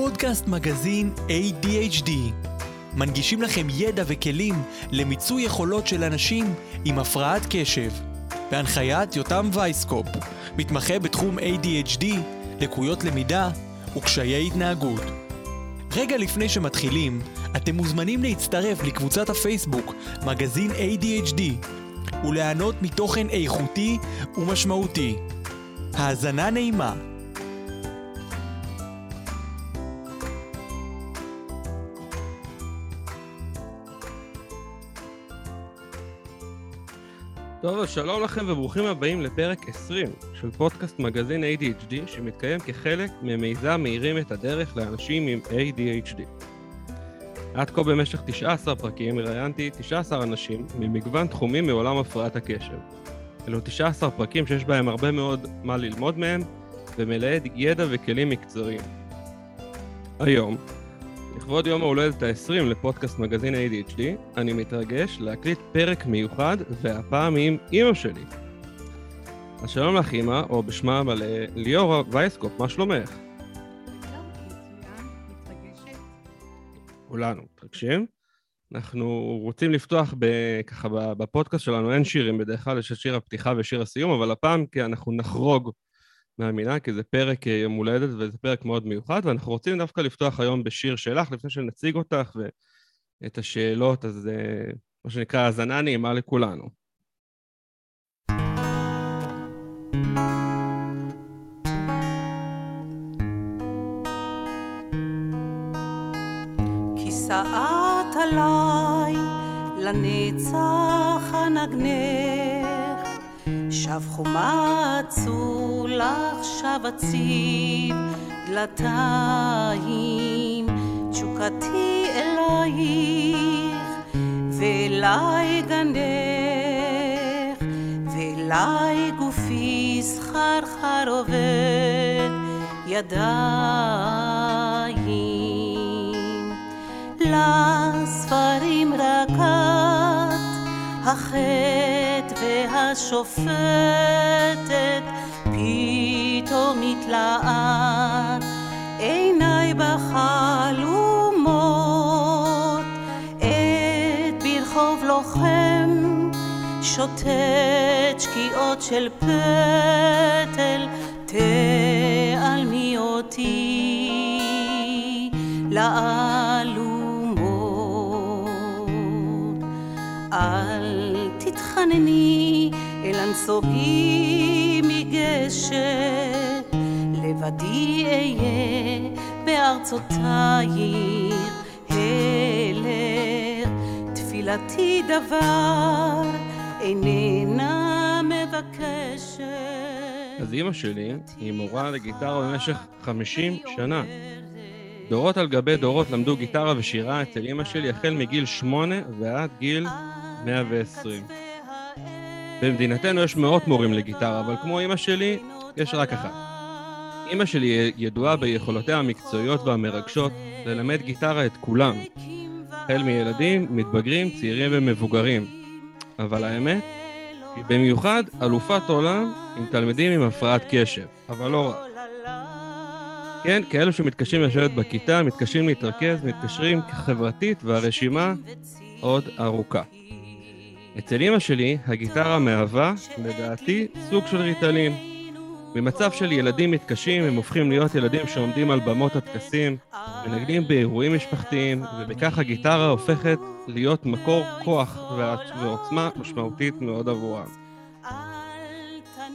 פודקאסט מגזין ADHD. מנגישים לכם ידע וכלים למיצוי יכולות של אנשים עם הפרעת קשב. בהנחיית יותם וייסקופ, מתמחה בתחום ADHD, לקויות למידה וקשיי התנהגות. רגע לפני שמתחילים, אתם מוזמנים להצטרף לקבוצת הפייסבוק מגזין ADHD וליהנות מתוכן איכותי ומשמעותי. האזנה נעימה. טוב, אז שלום לכם וברוכים הבאים לפרק 20 של פודקאסט מגזין ADHD שמתקיים כחלק ממיזם מאירים את הדרך לאנשים עם ADHD. עד כה במשך 19 פרקים ראיינתי 19 אנשים ממגוון תחומים מעולם הפרעת הקשב. אלו 19 פרקים שיש בהם הרבה מאוד מה ללמוד מהם ומלאי ידע וכלים מקצועיים. היום, לכבוד יום ההולדת ה-20 לפודקאסט מגזין ADHD, אני מתרגש להקליט פרק מיוחד, והפעם עם אימא שלי. אז שלום לך אימא, או בשמה המלא, ליאורה וייסקופ, מה שלומך? כולנו מתרגשים. אנחנו רוצים לפתוח ב, ככה בפודקאסט שלנו, אין שירים בדרך כלל, יש את שיר הפתיחה ושיר הסיום, אבל הפעם כי אנחנו נחרוג מהמינה, כי זה פרק אה, יום הולדת וזה פרק מאוד מיוחד, ואנחנו רוצים דווקא לפתוח היום בשיר שלך, לפני שנציג אותך ואת השאלות, אז אה, מה שנקרא האזנה נעימה לכולנו. כיסאת עליי לנצח הנגנך שב חומצו לך שב הציב דלתיים. תשוקתי אלייך ואליי גנך ואליי גופי סחרחר עובד ידיים. לספרים רקת החטא והשופטת פתאום התלעת עיניי בחלומות את ברחוב לוחם שוטט שקיעות של פטל תעלמי אותי לאלומות תתחנני אל הנסוגי מגשת. לבדי אהיה בארצותייך הלך. תפילתי דבר איננה מבקשת. אז אימא שלי היא מורה לגיטרה במשך 50 שנה. דורות על גבי דורות למדו גיטרה ושירה אצל אימא שלי החל מגיל 8 ועד גיל 120. במדינתנו יש מאות מורים לגיטרה, אבל כמו אימא שלי, יש רק אחת. אימא שלי ידועה ביכולותיה המקצועיות והמרגשות ללמד גיטרה את כולם, החל מילדים, מתבגרים, צעירים ומבוגרים. אבל האמת, היא במיוחד אלופת עולם עם תלמידים עם הפרעת קשב, אבל לא רק. כן, כאלו שמתקשים לשבת בכיתה, מתקשים להתרכז, מתקשרים חברתית, והרשימה עוד ארוכה. אצל אמא שלי, הגיטרה מהווה, לדעתי, סוג של ריטלין. במצב של ילדים מתקשים, הם הופכים להיות ילדים שעומדים על במות הטקסים, מנגנים באירועים משפחתיים, ובכך הגיטרה הופכת להיות מקור כוח ועוצמה משמעותית מאוד עבורם.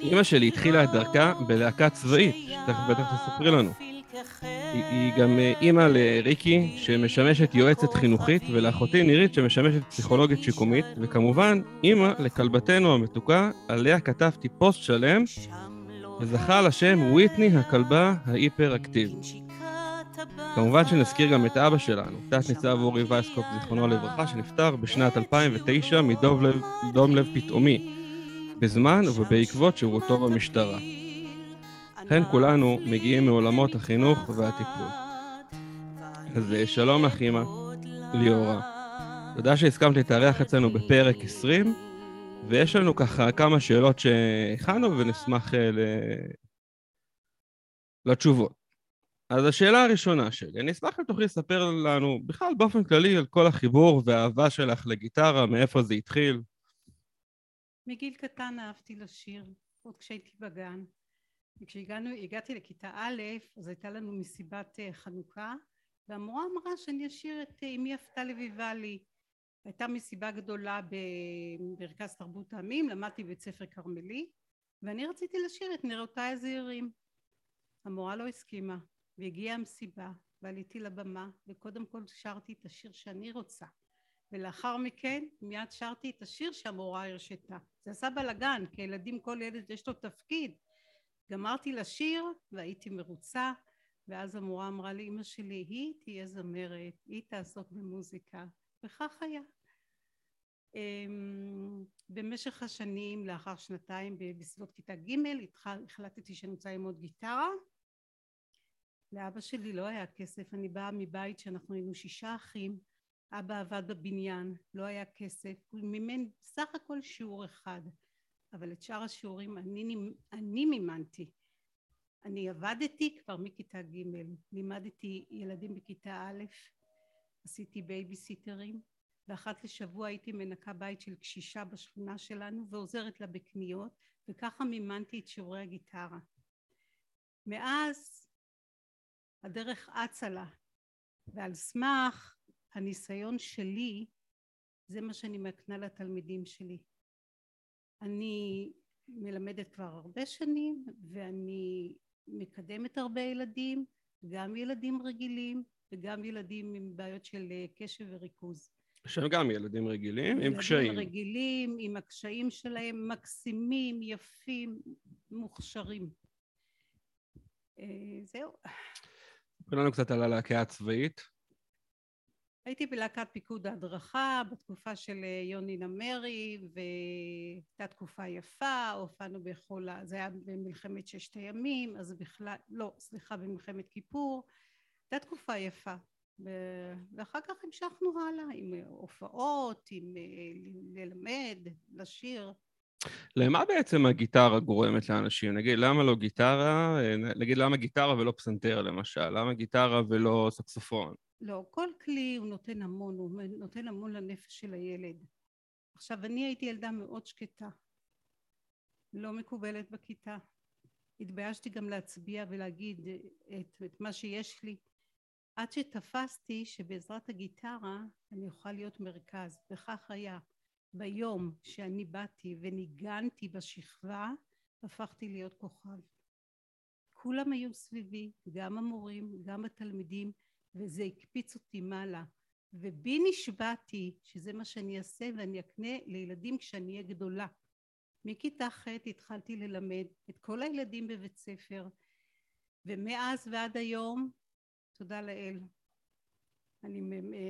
אמא שלי התחילה את דרכה בלהקה צבאית, שתכף בטח תספרי לנו. היא, היא גם אימא לריקי, שמשמשת יועצת חינוכית, ולאחותי נירית, שמשמשת פסיכולוגית שיקומית, וכמובן, אימא לכלבתנו המתוקה, עליה כתבתי פוסט שלם, וזכה על השם וויטני הכלבה ההיפר-אקטיבית. כמובן שנזכיר גם את אבא שלנו, תת ניצב אורי וייסקופ, זיכרונו לברכה, שנפטר בשנת 2009 מדום לב פתאומי, בזמן ובעקבות שירותו במשטרה. לכן כולנו מגיעים מעולמות החינוך והטיפול. אז שלום לך אימא, ליאורה. תודה שהסכמת להתארח אצלנו בפרק 20, ויש לנו ככה כמה שאלות שהכנו ונשמח ל... לתשובות. אז השאלה הראשונה שלי, אני אשמח אם תוכלי לספר לנו בכלל באופן כללי על כל החיבור והאהבה שלך לגיטרה, מאיפה זה התחיל. מגיל קטן אהבתי לשיר, עוד כשהייתי בגן. וכשהגעתי לכיתה א', אז הייתה לנו מסיבת אה, חנוכה, והמורה אמרה שאני אשיר את אה, אמי יפתה לויבלי. הייתה מסיבה גדולה במרכז תרבות העמים, למדתי בבית ספר כרמלי, ואני רציתי לשיר את נרותיי הזעירים. המורה לא הסכימה, והגיעה המסיבה, ועליתי לבמה, וקודם כל שרתי את השיר שאני רוצה. ולאחר מכן מיד שרתי את השיר שהמורה הרשתה. זה עשה בלאגן, כי ילדים כל ילד יש לו תפקיד. גמרתי לשיר והייתי מרוצה, ואז המורה אמרה לי, אמא שלי, היא תהיה זמרת, היא תעסוק במוזיקה, וכך היה. אמ, במשך השנים, לאחר שנתיים בסביבות כיתה ג', החלטתי שאני רוצה ללמוד גיטרה. לאבא שלי לא היה כסף, אני באה מבית שאנחנו היינו שישה אחים, אבא עבד בבניין, לא היה כסף, הוא מימן סך הכל שיעור אחד, אבל את שאר השיעורים אני, אני מימנתי. אני עבדתי כבר מכיתה ג', לימדתי ילדים בכיתה א', עשיתי בייביסיטרים, ואחת לשבוע הייתי מנקה בית של קשישה בשכונה שלנו ועוזרת לה בקניות, וככה מימנתי את שיעורי הגיטרה. מאז הדרך אצה לה, ועל סמך הניסיון שלי, זה מה שאני מקנה לתלמידים שלי. אני מלמדת כבר הרבה שנים, ואני מקדמת הרבה ילדים, גם ילדים רגילים וגם ילדים עם בעיות של אה, קשב וריכוז. שהם גם ילדים רגילים, עם קשיים. ילדים רגילים, עם הקשיים שלהם, מקסימים, יפים, מוכשרים. אה, זהו. ספרי לנו קצת על הלהקה הצבאית. הייתי בלהקת פיקוד ההדרכה בתקופה של אה, יוני נמרי והייתה תקופה יפה, הופענו בכל ה... זה היה במלחמת ששת הימים, אז בכלל, לא, סליחה, במלחמת כיפור, הייתה תקופה יפה. ואחר כך המשכנו הלאה עם הופעות, עם אה, ללמד, לשיר. למה בעצם הגיטרה גורמת לאנשים? נגיד, למה לא גיטרה? אה, נגיד, למה גיטרה ולא פסנתר למשל? למה גיטרה ולא סקסופון? לא, כל כלי הוא נותן המון, הוא נותן המון לנפש של הילד. עכשיו, אני הייתי ילדה מאוד שקטה, לא מקובלת בכיתה. התביישתי גם להצביע ולהגיד את, את מה שיש לי, עד שתפסתי שבעזרת הגיטרה אני אוכל להיות מרכז, וכך היה. ביום שאני באתי וניגנתי בשכבה, הפכתי להיות כוכב. כולם היו סביבי, גם המורים, גם התלמידים, וזה הקפיץ אותי מעלה. ובי נשבעתי שזה מה שאני אעשה ואני אקנה לילדים כשאני אהיה גדולה. מכיתה ח' התחלתי ללמד את כל הילדים בבית ספר, ומאז ועד היום, תודה לאל, אני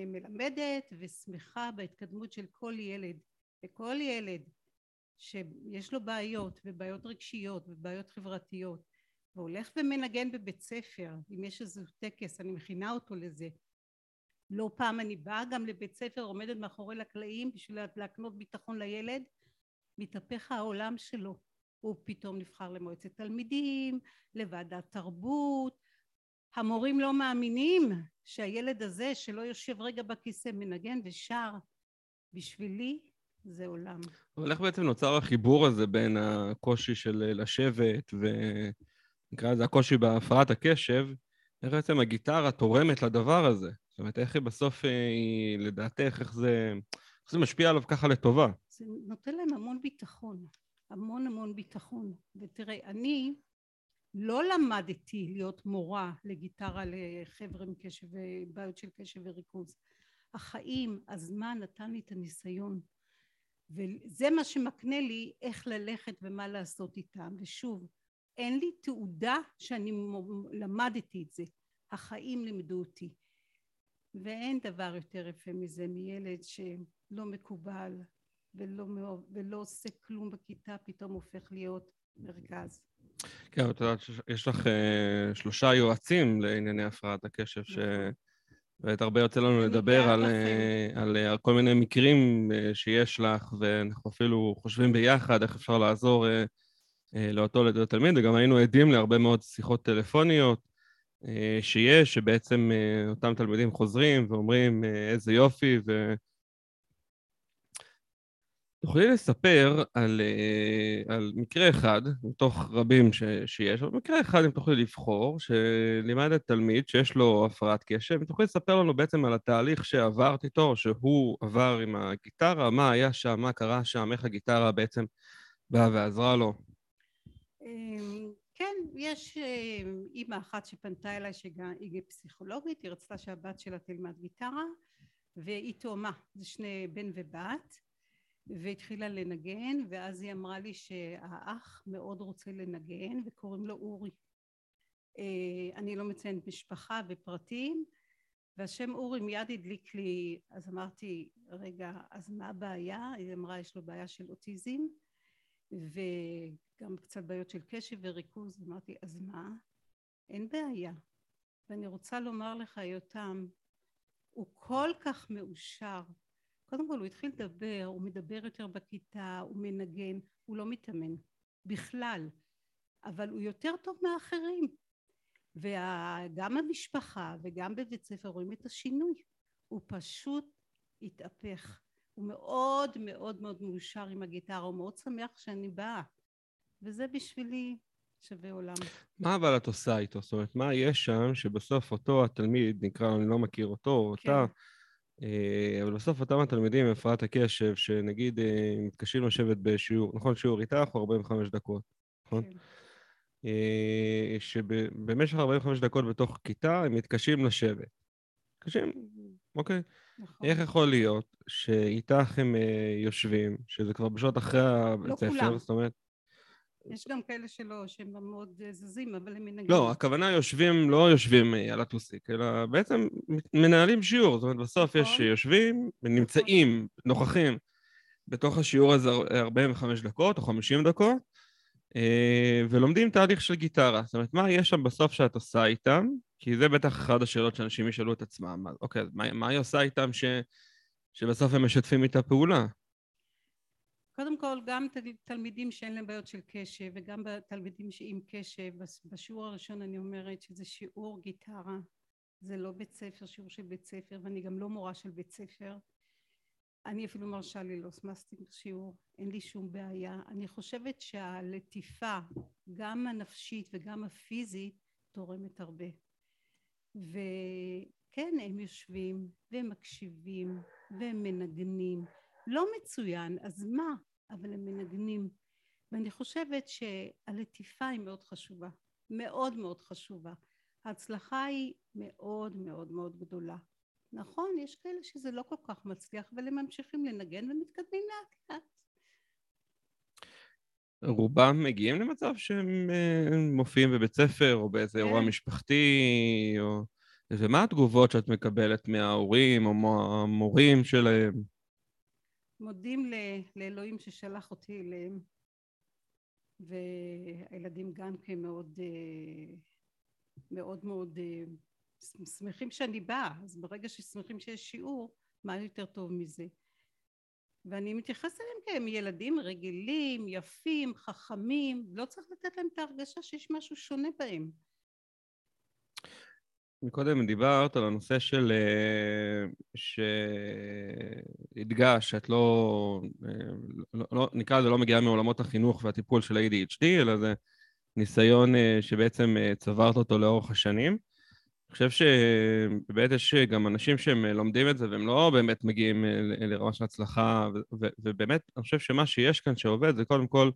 מלמדת ושמחה בהתקדמות של כל ילד. וכל ילד שיש לו בעיות ובעיות רגשיות ובעיות חברתיות והולך ומנגן בבית ספר, אם יש איזה טקס, אני מכינה אותו לזה. לא פעם אני באה גם לבית ספר, עומדת מאחורי לקלעים בשביל להקנות ביטחון לילד, מתהפך העולם שלו. הוא פתאום נבחר למועצת תלמידים, לוועדת תרבות. המורים לא מאמינים שהילד הזה שלא יושב רגע בכיסא מנגן ושר. בשבילי זה עולם. אבל איך בעצם נוצר החיבור הזה בין הקושי של לשבת ו... נקרא לזה הקושי בהפרעת הקשב, איך בעצם הגיטרה תורמת לדבר הזה? זאת אומרת, איך היא בסוף, אה, היא, לדעתך, איך זה, איך זה משפיע עליו ככה לטובה? זה נותן להם המון ביטחון, המון המון ביטחון. ותראה, אני לא למדתי להיות מורה לגיטרה לחבר'ה עם קשב, בעיות של קשב וריכוז. החיים, הזמן נתן לי את הניסיון. וזה מה שמקנה לי איך ללכת ומה לעשות איתם. ושוב, אין לי תעודה שאני למדתי את זה, החיים לימדו אותי. ואין דבר יותר יפה מזה מילד שלא מקובל ולא, ולא עושה כלום בכיתה, פתאום הופך להיות מרכז. כן, את יודעת, יש לך uh, שלושה יועצים לענייני הפרעת הקשב, ש... נכון. באמת הרבה יוצא לנו לדבר על, uh, על, על כל מיני מקרים שיש לך, ואנחנו אפילו חושבים ביחד איך אפשר לעזור אה, לאותו תלמיד, וגם היינו עדים להרבה מאוד שיחות טלפוניות, אה, שיש, שבעצם אה, אותם תלמידים חוזרים ואומרים אה, איזה יופי, ו... תוכלי לספר על, על מקרה אחד, מתוך רבים ש, שיש, אבל מקרה אחד אם תוכלי לבחור, שלימדת תלמיד שיש לו הפרעת קשב, אם תוכלי לספר לנו בעצם על התהליך שעברת איתו, שהוא עבר עם הגיטרה, מה היה שם, מה קרה שם, איך הגיטרה בעצם באה ועזרה לו. אמ, כן, יש אה, אימא אחת שפנתה אליי שהיא פסיכולוגית, היא רצתה שהבת שלה תלמד גיטרה והיא תאומה, זה שני בן ובת והתחילה לנגן ואז היא אמרה לי שהאח מאוד רוצה לנגן וקוראים לו אורי. אה, אני לא מציינת משפחה ופרטים והשם אורי מיד הדליק לי, אז אמרתי רגע אז מה הבעיה? היא אמרה יש לו בעיה של אוטיזם וגם קצת בעיות של קשב וריכוז, אמרתי אז מה? אין בעיה. ואני רוצה לומר לך יותם, הוא כל כך מאושר. קודם כל הוא התחיל לדבר, הוא מדבר יותר בכיתה, הוא מנגן, הוא לא מתאמן בכלל, אבל הוא יותר טוב מאחרים. וגם המשפחה וגם בבית ספר רואים את השינוי. הוא פשוט התהפך. הוא מאוד מאוד מאוד מאושר עם הגיטרה, הוא מאוד שמח שאני באה. וזה בשבילי שווה עולם. מה אבל את עושה איתו? זאת אומרת, מה יש שם שבסוף אותו התלמיד, נקרא, אני לא מכיר אותו, כן. אותה, אה, אבל בסוף אותם התלמידים עם הפרעת הקשב, שנגיד אה, מתקשים לשבת בשיעור, נכון, שיעור איתך הוא 45 דקות, נכון? כן. אה, שבמשך 45 דקות בתוך כיתה הם מתקשים לשבת. מתקשים, אוקיי. נכון. איך יכול להיות שאיתך הם יושבים, שזה כבר בשעות אחרי הבית לא ספר. זאת אומרת... יש גם כאלה שלא, שהם מאוד uh, זזים, אבל הם מנגנים. לא, הכוונה יושבים, לא יושבים uh, על הטוסיק, אלא בעצם מנהלים שיעור. זאת אומרת, בסוף נכון. יש יושבים, נמצאים, נכון. נוכחים בתוך השיעור הזה 45 דקות או 50 דקות, uh, ולומדים תהליך של גיטרה. זאת אומרת, מה יש שם בסוף שאת עושה איתם, כי זה בטח אחת השאלות שאנשים ישאלו את עצמם. אוקיי, מה, מה היא עושה איתם ש, שבסוף הם משתפים איתה פעולה? קודם כל, גם תלמידים שאין להם בעיות של קשב, וגם תלמידים עם קשב, בשיעור הראשון אני אומרת שזה שיעור גיטרה, זה לא בית ספר, שיעור של בית ספר, ואני גם לא מורה של בית ספר. אני אפילו מרשה לי לא סמסתי שיעור, אין לי שום בעיה. אני חושבת שהלטיפה, גם הנפשית וגם הפיזית, תורמת הרבה. וכן הם יושבים והם מקשיבים והם מנגנים לא מצוין אז מה? אבל הם מנגנים. ואני חושבת שהלטיפה היא מאוד חשובה מאוד מאוד חשובה. ההצלחה היא מאוד מאוד מאוד גדולה. נכון יש כאלה שזה לא כל כך מצליח אבל הם ממשיכים לנגן ומתקדמים לאט לאט. רובם מגיעים למצב שהם אה, מופיעים בבית ספר או באיזה אירוע כן. משפחתי, או... ומה התגובות שאת מקבלת מההורים או מהמורים שלהם? מודים לאלוהים ששלח אותי אליהם, והילדים גם כן מאוד אה, מאוד מאוד אה, שמחים שאני באה, אז ברגע ששמחים שיש שיעור, מה יותר טוב מזה? ואני מתייחסת אליהם כהם ילדים רגילים, יפים, חכמים, לא צריך לתת להם את ההרגשה שיש משהו שונה בהם. מקודם דיברת על הנושא של... אה, שהדגש שאת לא, אה, לא, לא... נקרא לזה לא מגיעה מעולמות החינוך והטיפול של ה-ADHD, אלא זה ניסיון אה, שבעצם צברת אותו לאורך השנים. חושב שבאמת יש גם אנשים שהם לומדים את זה והם לא באמת מגיעים לרמה של הצלחה, ובאמת אני חושב שמה שיש כאן שעובד זה קודם כל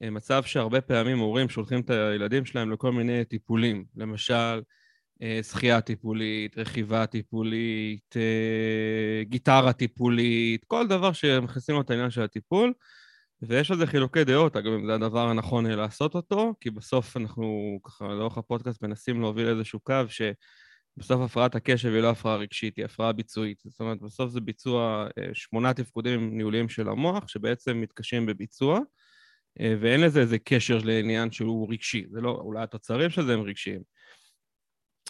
מצב שהרבה פעמים הורים שולחים את הילדים שלהם לכל מיני טיפולים, למשל שחייה טיפולית, רכיבה טיפולית, גיטרה טיפולית, כל דבר שמכניסים לו את העניין של הטיפול. ויש על זה חילוקי דעות, אגב, אם זה הדבר הנכון לעשות אותו, כי בסוף אנחנו ככה לאורך הפודקאסט מנסים להוביל איזשהו קו שבסוף הפרעת הקשב היא לא הפרעה רגשית, היא הפרעה ביצועית. זאת אומרת, בסוף זה ביצוע אה, שמונה תפקודים ניהוליים של המוח, שבעצם מתקשים בביצוע, אה, ואין לזה איזה קשר לעניין שהוא רגשי. זה לא, אולי התוצרים של זה הם רגשיים.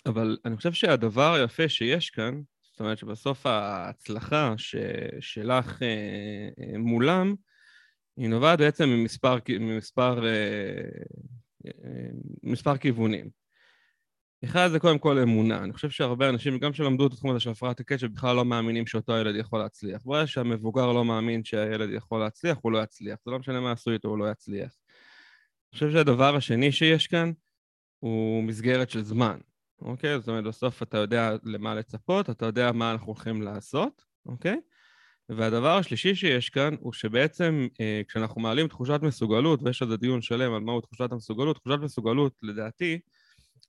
אבל אני חושב שהדבר היפה שיש כאן, זאת אומרת שבסוף ההצלחה ש, שלך אה, מולם, היא נובעת בעצם ממספר, ממספר, אה, אה, ממספר כיוונים. אחד זה קודם כל אמונה. אני חושב שהרבה אנשים, גם שלמדו את התחום הזה של הפרעת הקשב, בכלל לא מאמינים שאותו ילד יכול להצליח. ברגע שהמבוגר לא מאמין שהילד יכול להצליח, הוא לא יצליח. זה לא משנה מה עשו איתו, הוא לא יצליח. אני חושב שהדבר השני שיש כאן הוא מסגרת של זמן, אוקיי? זאת אומרת, בסוף אתה יודע למה לצפות, אתה יודע מה אנחנו הולכים לעשות, אוקיי? והדבר השלישי שיש כאן הוא שבעצם אה, כשאנחנו מעלים תחושת מסוגלות, ויש על זה דיון שלם על מהו תחושת המסוגלות, תחושת מסוגלות לדעתי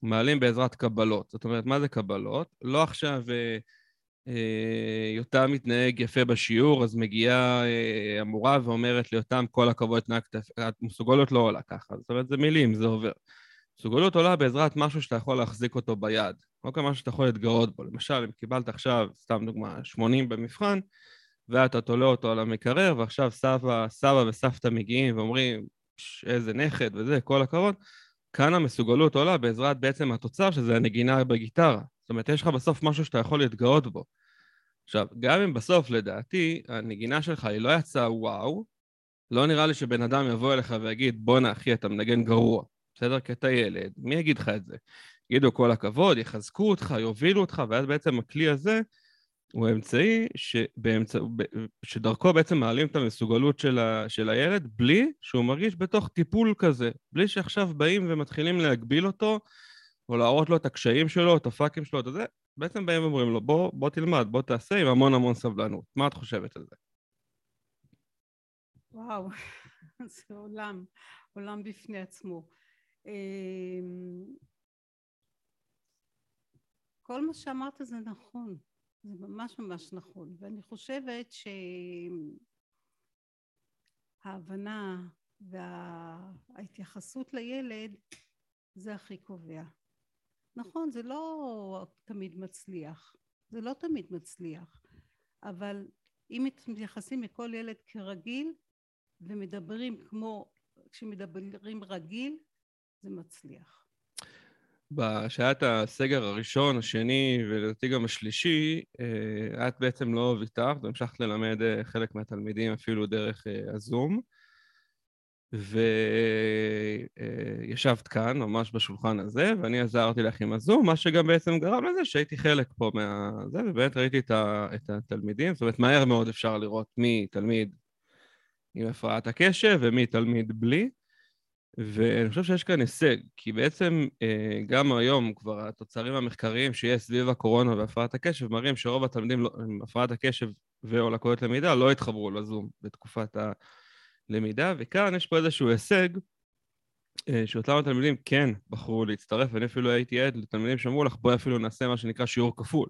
מעלים בעזרת קבלות. זאת אומרת, מה זה קבלות? לא עכשיו אה, אה, יותם מתנהג יפה בשיעור, אז מגיעה אה, המורה ואומרת ליותם כל הכבוד, התנהגת, המסוגלות לא עולה ככה. זאת אומרת, זה מילים, זה עובר. מסוגלות עולה בעזרת משהו שאתה יכול להחזיק אותו ביד. לא כמשהו שאתה יכול להתגאות בו. למשל, אם קיבלת עכשיו, סתם דוגמה, 80 במבחן, ואתה תולה אותו על המקרר, ועכשיו סבא, סבא וסבתא מגיעים ואומרים, איזה נכד וזה, כל הכבוד, כאן המסוגלות עולה בעזרת בעצם התוצר, שזה הנגינה בגיטרה. זאת אומרת, יש לך בסוף משהו שאתה יכול להתגאות בו. עכשיו, גם אם בסוף, לדעתי, הנגינה שלך היא לא יצאה וואו, לא נראה לי שבן אדם יבוא אליך ויגיד, בואנה אחי, אתה מנגן גרוע. בסדר? כי אתה ילד, מי יגיד לך את זה? יגידו כל הכבוד, יחזקו אותך, יובילו אותך, ואז בעצם הכלי הזה הוא אמצעי שבאמצע, שדרכו בעצם מעלים את המסוגלות של, ה, של הילד בלי שהוא מרגיש בתוך טיפול כזה, בלי שעכשיו באים ומתחילים להגביל אותו או להראות לו את הקשיים שלו, את הפאקים שלו, את זה, בעצם באים ואומרים לו בוא, בוא תלמד, בוא תעשה עם המון המון סבלנות. מה את חושבת על זה? וואו, זה עולם, עולם בפני עצמו. אמ, כל מה שאמרת זה נכון. זה ממש ממש נכון, ואני חושבת שההבנה וההתייחסות לילד זה הכי קובע. נכון, זה לא תמיד מצליח, זה לא תמיד מצליח, אבל אם מתייחסים לכל ילד כרגיל ומדברים כמו כשמדברים רגיל, זה מצליח. את הסגר הראשון, השני ולדעתי גם השלישי, אה, את בעצם לא ויתרת והמשכת ללמד אה, חלק מהתלמידים אפילו דרך אה, הזום. וישבת כאן, ממש בשולחן הזה, ואני עזרתי לך עם הזום, מה שגם בעצם גרם לזה שהייתי חלק פה מהזה, ובאמת ראיתי את התלמידים, זאת אומרת, מהר מאוד אפשר לראות מי תלמיד עם הפרעת הקשב ומי תלמיד בלי. ואני חושב שיש כאן הישג, כי בעצם אה, גם היום כבר התוצרים המחקריים שיש סביב הקורונה והפרעת הקשב מראים שרוב התלמידים לא, עם הפרעת הקשב ו/או לקויות למידה לא התחברו לזום בתקופת הלמידה, וכאן יש פה איזשהו הישג אה, שאותם התלמידים כן בחרו להצטרף, ואני אפילו הייתי עד לתלמידים שאמרו לך בואי אפילו נעשה מה שנקרא שיעור כפול.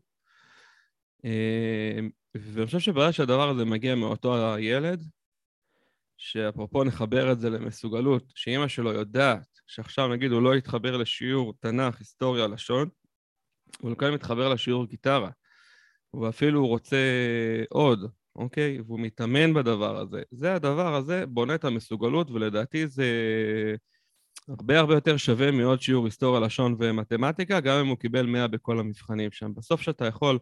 אה, ואני חושב שברגע שהדבר הזה מגיע מאותו הילד, שאפרופו נחבר את זה למסוגלות, שאימא שלו יודעת שעכשיו נגיד הוא לא יתחבר לשיעור תנ"ך, היסטוריה, לשון, הוא כן מתחבר לשיעור גיטרה, ואפילו הוא רוצה עוד, אוקיי? והוא מתאמן בדבר הזה. זה הדבר הזה בונה את המסוגלות, ולדעתי זה הרבה הרבה יותר שווה מעוד שיעור היסטוריה, לשון ומתמטיקה, גם אם הוא קיבל 100 בכל המבחנים שם. בסוף שאתה יכול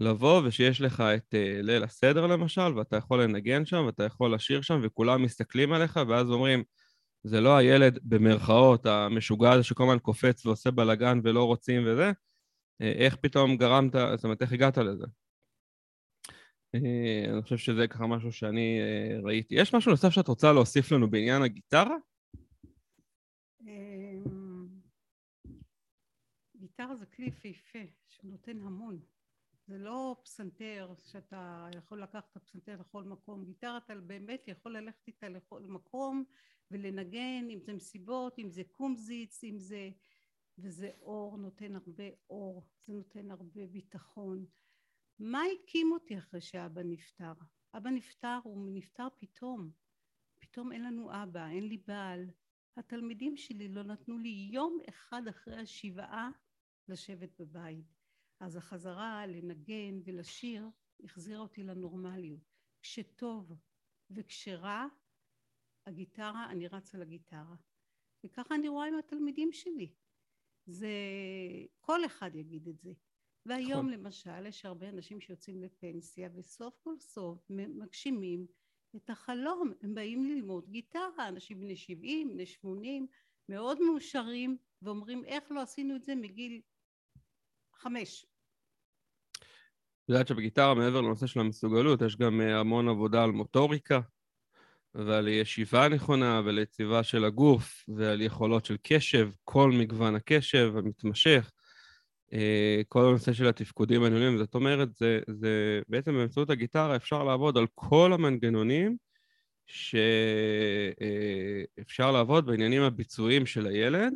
לבוא ושיש לך את uh, ליל הסדר למשל, ואתה יכול לנגן שם, ואתה יכול לשיר שם, וכולם מסתכלים עליך, ואז אומרים, זה לא הילד במרכאות המשוגע הזה שכל הזמן קופץ ועושה בלאגן ולא רוצים וזה, uh, איך פתאום גרמת, זאת אומרת, איך הגעת לזה? Uh, אני חושב שזה ככה משהו שאני ראיתי. יש משהו נוסף שאת רוצה להוסיף לנו בעניין הגיטרה? אמ, גיטרה זה כלי יפהפה שנותן המון. זה לא פסנתר שאתה יכול לקחת את הפסנתר לכל מקום, גיטרה אתה באמת יכול ללכת איתה לכל מקום ולנגן, אם זה מסיבות, אם זה קומזיץ, אם זה... וזה אור, נותן הרבה אור, זה נותן הרבה ביטחון. מה הקים אותי אחרי שאבא נפטר? אבא נפטר, הוא נפטר פתאום. פתאום אין לנו אבא, אין לי בעל. התלמידים שלי לא נתנו לי יום אחד אחרי השבעה לשבת בבית. אז החזרה לנגן ולשיר החזירה אותי לנורמליות. כשטוב וכשרע, הגיטרה, אני רצה לגיטרה. וככה אני רואה עם התלמידים שלי. זה, כל אחד יגיד את זה. והיום נכון. למשל יש הרבה אנשים שיוצאים לפנסיה וסוף כל סוף מגשימים את החלום, הם באים ללמוד גיטרה, אנשים בני 70, בני 80, מאוד מאושרים ואומרים איך לא עשינו את זה מגיל חמש. את יודעת שבגיטרה, מעבר לנושא של המסוגלות, יש גם אה, המון עבודה על מוטוריקה, ועל ישיבה נכונה, ועל יציבה של הגוף, ועל יכולות של קשב, כל מגוון הקשב המתמשך, אה, כל הנושא של התפקודים הניהוליים. זאת אומרת, זה, זה בעצם באמצעות הגיטרה אפשר לעבוד על כל המנגנונים שאפשר אה, לעבוד בעניינים הביצועיים של הילד,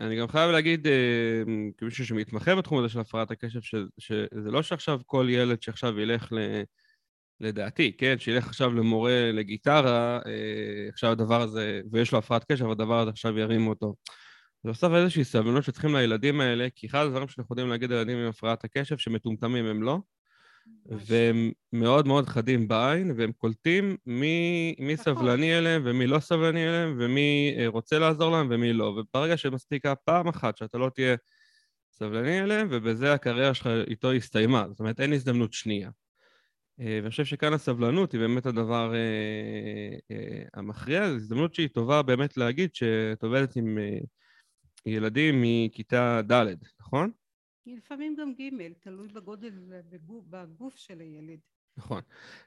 אני גם חייב להגיד, אה, כמישהו שמתמחה בתחום הזה של הפרעת הקשב, שזה לא שעכשיו כל ילד שעכשיו ילך ל... לדעתי, כן, שילך עכשיו למורה לגיטרה, אה, עכשיו הדבר הזה, ויש לו הפרעת קשב, הדבר הזה עכשיו ירים אותו. זה בסוף איזושהי סבלנות שצריכים לילדים האלה, כי אחד הדברים שאנחנו יודעים להגיד לילדים עם הפרעת הקשב, שמטומטמים הם לא, והם מאוד מאוד חדים בעין, והם קולטים מי, מי נכון. סבלני אליהם ומי לא סבלני אליהם, ומי אה, רוצה לעזור להם ומי לא. וברגע שמספיקה פעם אחת שאתה לא תהיה סבלני אליהם, ובזה הקריירה שלך איתו הסתיימה. זאת אומרת, אין הזדמנות שנייה. אה, ואני חושב שכאן הסבלנות היא באמת הדבר אה, המכריע, זו הזדמנות שהיא טובה באמת להגיד שאת עובדת עם ילדים מכיתה ד', נכון? לפעמים גם ג', תלוי בגודל, בגוף, בגוף של הילד. נכון.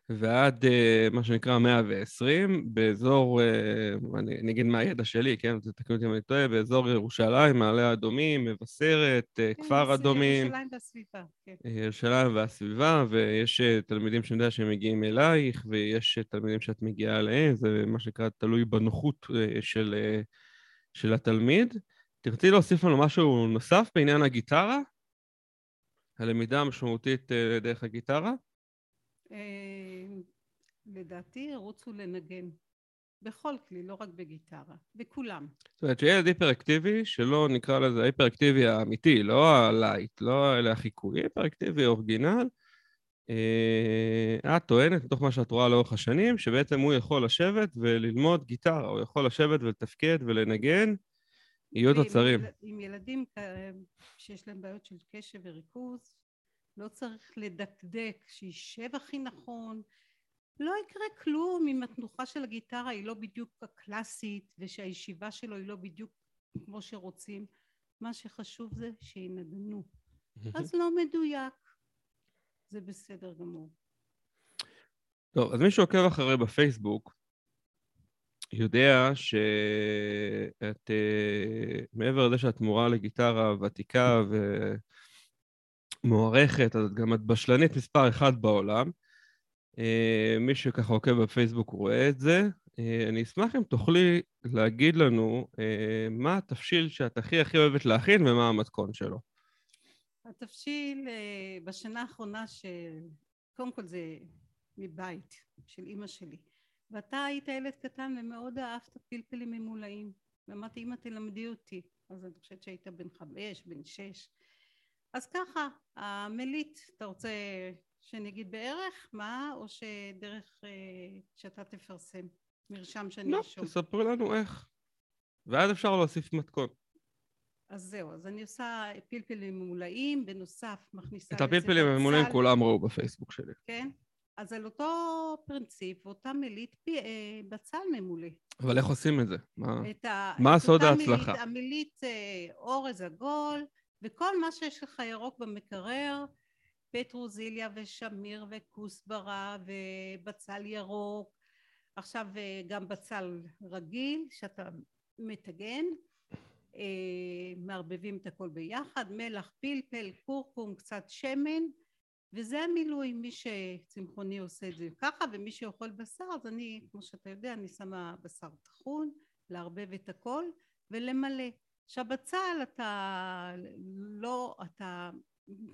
ועד uh, מה שנקרא 120, באזור, uh, אני, אני אגיד מה הידע שלי, כן? תתקנו אותי אם אני טועה, באזור ירושלים, מעלה אדומים, מבשרת, uh, כן, כפר אדומים. ירושלים והסביבה, כן. ירושלים והסביבה, ויש תלמידים שאני יודע שהם מגיעים אלייך, ויש תלמידים שאת מגיעה אליהם, זה מה שנקרא תלוי בנוחות של, של התלמיד. תרצי להוסיף לנו משהו נוסף בעניין הגיטרה? הלמידה המשמעותית אה, דרך הגיטרה? אה, לדעתי ירוצו לנגן. בכל כלי, לא רק בגיטרה, בכולם. זאת אומרת שילד היפראקטיבי, שלא נקרא לזה ההיפראקטיבי האמיתי, לא הלייט, לא אלה החיקוי, היפראקטיבי אורגינל, אה, את טוענת, מתוך מה שאת רואה לאורך השנים, שבעצם הוא יכול לשבת וללמוד גיטרה, הוא יכול לשבת ולתפקד ולנגן, יהיו תוצרים. עם ילדים שיש להם בעיות של קשב וריכוז, לא צריך לדקדק, שישב הכי נכון, לא יקרה כלום אם התנוחה של הגיטרה היא לא בדיוק הקלאסית ושהישיבה שלו היא לא בדיוק כמו שרוצים. מה שחשוב זה שינגנו. אז לא מדויק. זה בסדר גמור. טוב, אז מי שעוקב אחרי בפייסבוק, יודע שאת, אה, מעבר לזה שאת מורה לגיטרה ותיקה ומוערכת, אז גם את בשלנית מספר אחת בעולם. אה, מי שככה עוקב בפייסבוק רואה את זה. אה, אני אשמח אם תוכלי להגיד לנו מה התבשיל שאת הכי הכי אוהבת להכין ומה המתכון שלו. התבשיל בשנה האחרונה, ש... קודם כל זה מבית של אימא שלי. ואתה היית ילד קטן ומאוד אהבת פלפלים ממולאים. ואמרתי אמא תלמדי אותי. אז אני חושבת שהיית בן חמש בן שש. אז ככה המליט אתה רוצה שאני אגיד בערך מה או שדרך אה, שאתה תפרסם? מרשם שאני לא, אשום לא תספרי לנו איך. ואז אפשר להוסיף מתכון. אז זהו, אז אני עושה פלפלים ממולאים, בנוסף מכניסה... את הפלפלים הממולאים כולם ראו בפייסבוק שלי. כן? אז על אותו פרינציפ, אותה מילית פי, אה, בצל ממולא. אבל איך עושים את זה? מה, ה, מה סוד ההצלחה? מילית, המילית אה, אורז עגול, וכל מה שיש לך ירוק במקרר, פטרוזיליה ושמיר וכוסברה ובצל ירוק, עכשיו אה, גם בצל רגיל שאתה מטגן, אה, מערבבים את הכל ביחד, מלח, פלפל, קורקום, קצת שמן וזה המילוי, מי שצמחוני עושה את זה ככה ומי שאוכל בשר אז אני כמו שאתה יודע אני שמה בשר טחון לערבב את הכל ולמלא. עכשיו בצל אתה לא אתה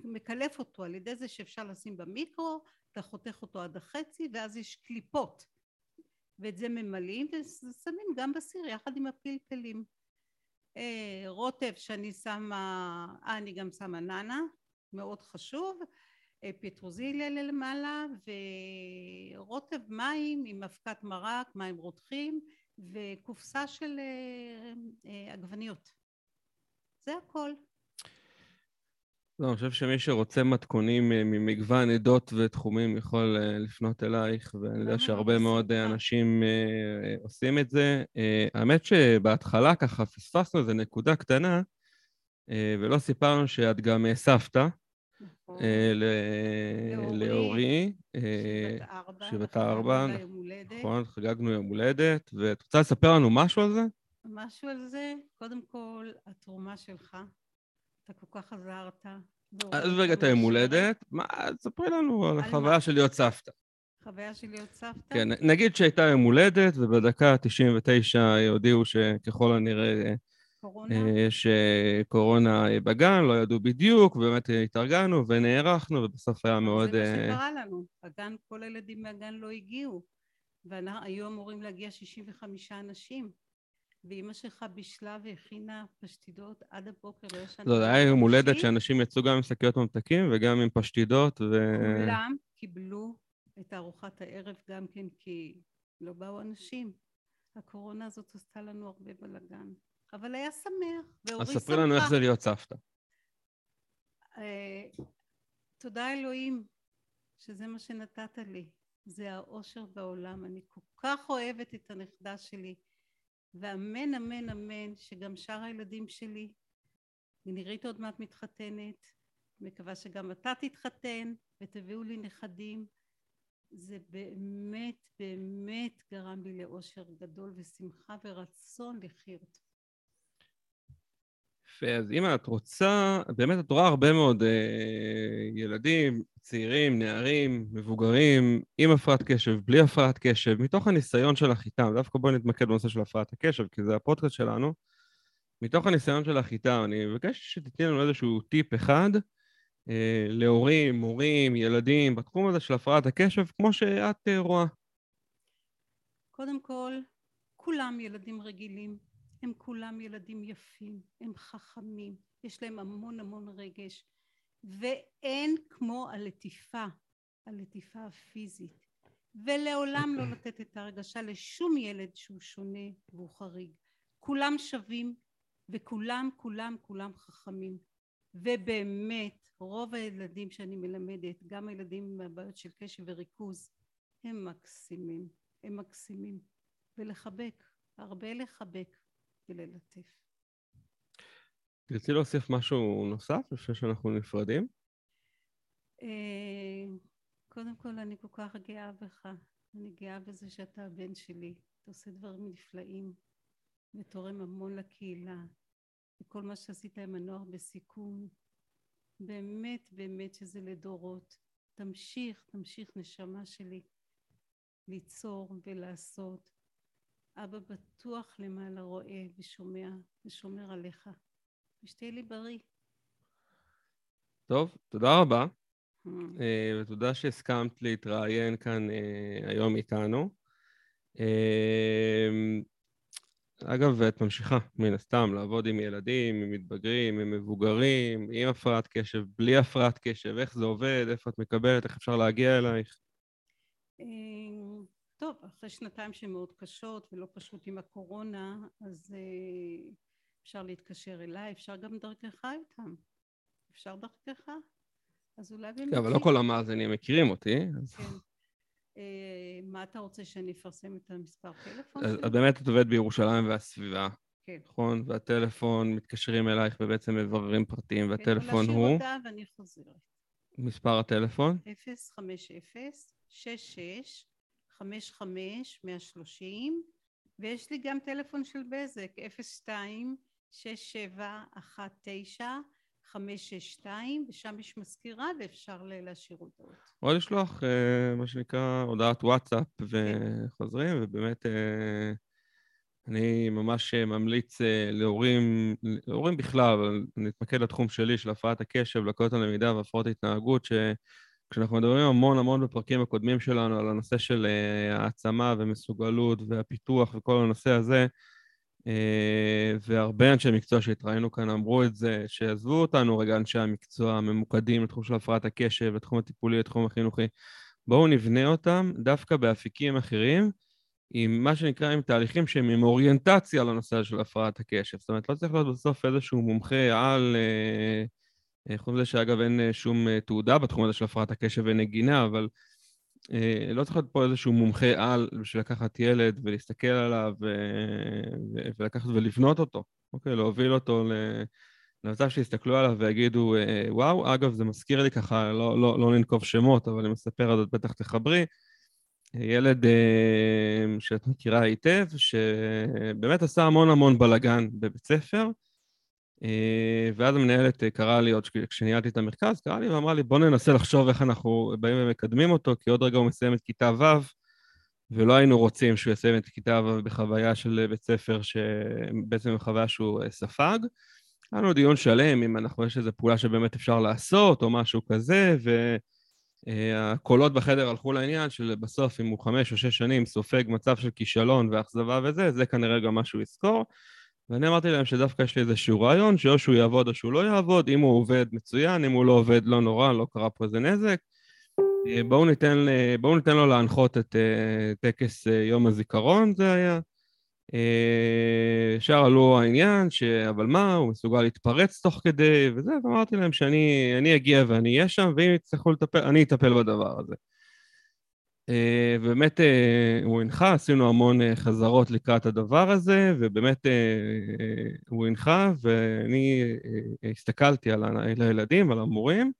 מקלף אותו על ידי זה שאפשר לשים במיקרו אתה חותך אותו עד החצי ואז יש קליפות. ואת זה ממלאים ושמים גם בסיר יחד עם הפלפלים. אה, רוטב שאני שמה אה אני גם שמה נאנה מאוד חשוב פטרוזיליה למעלה ורוטב מים עם אבקת מרק, מים רותחים וקופסה של אה, אה, עגבניות. זה הכל. לא, אני חושב שמי שרוצה מתכונים אה, ממגוון עדות ותחומים יכול לפנות אלייך, ואני יודע שהרבה? מאוד. אנשים עושים את זה. האמת שבהתחלה ככה פספסנו איזה נקודה קטנה, ולא סיפרנו שאת גם סבתא לאורי, לאורי, שהיא אה, בת ארבע. נכון, חגגנו יום הולדת, ואת רוצה לספר לנו משהו על זה? משהו על זה, קודם כל, התרומה שלך, אתה כל כך עזרת. עזבי רגע את היום הולדת, מה, ספרי לנו על החוויה? של להיות סבתא. חוויה של להיות סבתא? כן, נגיד שהייתה יום הולדת, ובדקה ה-99 הודיעו שככל הנראה קורונה? אה, יש אה, קורונה בגן, לא ידעו בדיוק, ובאמת אה, התארגנו ונערכנו, ובסוף היה מאוד... זה מה שקרה לנו. הגן, כל הילדים מהגן לא הגיעו. והיו אמורים להגיע 65 אנשים. ואימא שלך בישלה והכינה פשטידות עד הבוקר, לא ישנת. לא, זה היה יום הולדת אנשים, שאנשים יצאו גם עם שקיות ממתקים וגם עם פשטידות, ו... כולם קיבלו את ארוחת הערב גם כן כי לא באו אנשים. הקורונה הזאת עשתה לנו הרבה בלאגן. אבל היה שמח, ואורי אז. ספרי לנו איך זה להיות סבתא. אה, תודה אלוהים שזה מה שנתת לי. זה האושר בעולם. אני כל כך אוהבת את הנכדה שלי. ואמן אמן אמן שגם שאר הילדים שלי, נירית עוד מעט מתחתנת, מקווה שגם אתה תתחתן ותביאו לי נכדים. זה באמת באמת גרם לי לאושר גדול ושמחה ורצון לחיות. יפה, אז אם את רוצה, באמת את רואה הרבה מאוד אה, ילדים, צעירים, נערים, מבוגרים, עם הפרעת קשב, בלי הפרעת קשב, מתוך הניסיון שלך איתם, דווקא בואי נתמקד בנושא של הפרעת הקשב, כי זה הפודקאסט שלנו, מתוך הניסיון שלך איתם, אני מבקש שתתני לנו איזשהו טיפ אחד אה, להורים, מורים, ילדים, בתחום הזה של הפרעת הקשב, כמו שאת אה, רואה. קודם כל, כולם ילדים רגילים, הם כולם ילדים יפים, הם חכמים, יש להם המון המון רגש, ואין כמו הלטיפה, הלטיפה הפיזית, ולעולם לא לתת את ההרגשה לשום ילד שהוא שונה והוא חריג. כולם שווים, וכולם, כולם, כולם חכמים. ובאמת, רוב הילדים שאני מלמדת, גם הילדים עם הבעיות של קשב וריכוז, הם מקסימים, הם מקסימים. ולחבק, הרבה לחבק וללטף. תרצי להוסיף משהו נוסף לפני שאנחנו נפרדים? אה, קודם כל, אני כל כך גאה בך. אני גאה בזה שאתה הבן שלי. אתה עושה דברים נפלאים ותורם המון לקהילה. וכל מה שעשית עם הנוער בסיכון, באמת באמת שזה לדורות. תמשיך, תמשיך נשמה שלי ליצור ולעשות. אבא בטוח למעלה רואה ושומע ושומר עליך. ושתהיה לי בריא. טוב, תודה רבה, Hmm. אה, ותודה שהסכמת להתראיין כאן אה, היום איתנו. אה, אגב, את ממשיכה, מן הסתם, לעבוד עם ילדים, עם מתבגרים, עם מבוגרים, עם הפרעת קשב, בלי הפרעת קשב, איך זה עובד, איפה את מקבלת, איך אפשר להגיע אלייך. טוב, אחרי שנתיים שהן מאוד קשות ולא פשוט עם הקורונה, אז אה, אפשר להתקשר אליי, אפשר גם דרכך איתם. אפשר דרכך? אז אולי באמת... כן, אבל לא כל המאזינים מכירים אותי, אז... כן. אה, מה אתה רוצה שאני אפרסם את המספר טלפון אז באמת את עובדת בירושלים והסביבה, כן. נכון? והטלפון, מתקשרים אלייך ובעצם מבררים פרטים, והטלפון כן, הוא... להשאיר הודעה ואני חוזרת. מספר הטלפון? 050-66-55-130 ויש לי גם טלפון של בזק 02-6719-562 ושם יש מזכירה ואפשר להשאיר הודעות. או לשלוח, אה, מה שנקרא, הודעת וואטסאפ וחוזרים, ובאמת אה, אני ממש אה, ממליץ להורים, להורים בכלל, אבל אני אתמקד לתחום שלי של הפרעת הקשב, לקויות הלמידה והפרעות התנהגות, שכשאנחנו מדברים המון המון בפרקים הקודמים שלנו על הנושא של אה, העצמה ומסוגלות והפיתוח וכל הנושא הזה, אה, והרבה אנשי מקצוע שהתראינו כאן אמרו את זה, שעזבו אותנו רגע אנשי המקצוע הממוקדים לתחום של הפרעת הקשב, לתחום הטיפולי, לתחום החינוכי. בואו נבנה אותם דווקא באפיקים אחרים, עם מה שנקרא, עם תהליכים שהם עם אוריינטציה לנושא של הפרעת הקשב. זאת אומרת, לא צריך להיות בסוף איזשהו מומחה על, אה, חוץ מזה שאגב אין אה, שום אה, תעודה בתחום הזה של הפרעת הקשב ונגינה, אבל לא צריך להיות פה איזשהו מומחה על בשביל לקחת ילד ולהסתכל עליו ולקחת ולבנות אותו, אוקיי? להוביל אותו למצב שיסתכלו עליו ויגידו, וואו, אגב, זה מזכיר לי ככה, לא, לא, לא ננקוב שמות, אבל אני מספר על זה, בטח תחברי. ילד שאת מכירה היטב, שבאמת עשה המון המון בלאגן בבית ספר, אה, ואז המנהלת אה, קראה לי, עוד כשניהלתי את המרכז, קראה לי ואמרה לי, בוא ננסה לחשוב איך אנחנו באים ומקדמים אותו, כי עוד רגע הוא מסיים את כיתה ו', ולא היינו רוצים שהוא יסיים את כיתה ו' בחוויה של בית ספר, שבעצם בחוויה שהוא אה, ספג. היה לנו דיון שלם אם אנחנו, יש איזו פעולה שבאמת אפשר לעשות, או משהו כזה, והקולות בחדר הלכו לעניין של בסוף, אם הוא חמש או שש שנים סופג מצב של כישלון ואכזבה וזה, זה כנראה גם מה שהוא יזכור. ואני אמרתי להם שדווקא יש לי איזשהו רעיון, שאו שהוא יעבוד או שהוא לא יעבוד, אם הוא עובד מצוין, אם הוא לא עובד לא נורא, לא קרה פה איזה נזק. אה, בואו ניתן, בואו ניתן לו להנחות את uh, טקס uh, יום הזיכרון, זה היה. ישר עלו העניין, ש... אבל מה, הוא מסוגל להתפרץ תוך כדי וזה, ואמרתי להם שאני אגיע ואני אהיה שם, ואם יצטרכו לטפל, אני אטפל בדבר הזה. אה, ובאמת אה, הוא הנחה, עשינו המון אה, חזרות לקראת הדבר הזה, ובאמת הוא הנחה, ואני הסתכלתי על הילדים, על המורים,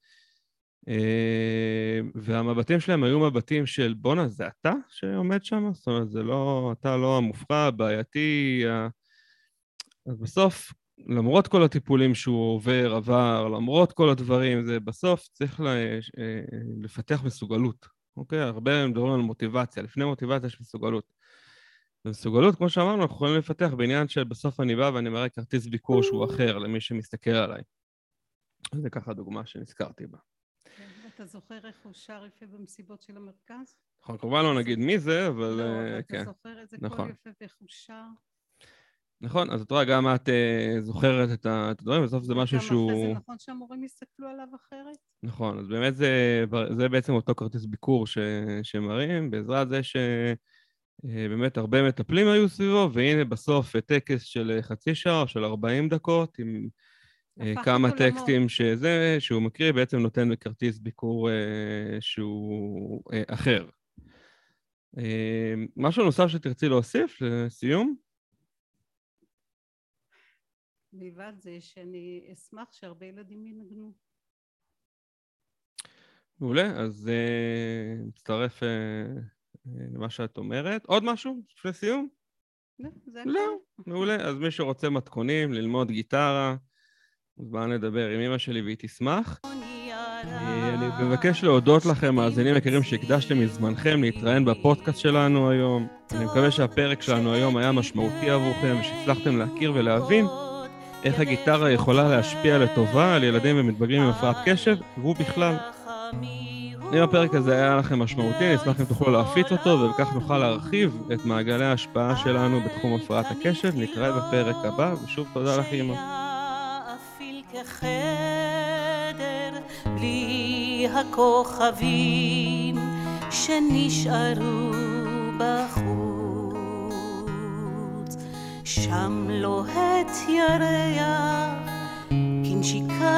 והמבטים שלהם היו מבטים של בואנה, זה אתה שעומד שם? זאת אומרת, זה לא, אתה לא המופרע, הבעייתי. אז בסוף, למרות כל הטיפולים שהוא עובר, עבר, למרות כל הדברים, זה בסוף צריך לפתח מסוגלות. אוקיי? הרבה מדברים על מוטיבציה, לפני מוטיבציה יש מסוגלות. ומסוגלות, כמו שאמרנו, אנחנו יכולים לפתח בעניין של בסוף אני בא ואני מראה כרטיס ביקור שהוא אחר למי שמסתכל עליי. זה ככה דוגמה שנזכרתי בה. כן, אתה זוכר איך הוא שר יפה במסיבות של המרכז? נכון, כמובן לא נגיד מי זה, אבל לא, אה, כן. אתה זוכר את זה נכון. יפה ואיך הוא שר? נכון, אז את רואה, גם את uh, זוכרת את הדברים, בסוף זה משהו שהוא... גם אחרי זה נכון שהמורים יסתכלו עליו אחרת? נכון, אז באמת זה, זה בעצם אותו כרטיס ביקור ש, שמראים, בעזרת זה שבאמת אה, הרבה מטפלים היו סביבו, והנה בסוף טקס של חצי שעה או של 40 דקות, עם uh, כמה טקסטים שזה, שהוא מקריא, בעצם נותן כרטיס ביקור uh, שהוא uh, אחר. Uh, משהו נוסף שתרצי להוסיף לסיום? מלבד זה שאני אשמח שהרבה ילדים ינגנו. מעולה, אז uh, מצטרף uh, למה שאת אומרת. עוד משהו לפני סיום? לא, זה לא, מעולה. אז מי שרוצה מתכונים, ללמוד גיטרה, אז בואו נדבר עם אמא שלי והיא תשמח. אני מבקש להודות לכם, מאזינים יקרים, שהקדשתם מזמנכם להתראיין בפודקאסט שלנו היום. אני מקווה שהפרק שלנו היום היה משמעותי עבורכם ושהצלחתם להכיר ולהבין איך הגיטרה יכולה להשפיע לטובה על ילדים ומתבגרים עם הפרעת קשב, והוא בכלל. אם הפרק הזה היה לכם משמעותי, אני אשמח אם תוכלו להפיץ אותו, ובכך נוכל להרחיב את מעגלי ההשפעה שלנו בתחום הפרעת הקשב. נתראה בפרק הבא, ושוב תודה לך, אמא. הכוכבים שנשארו בחוץ. שם לוהט ירח, כנשיקה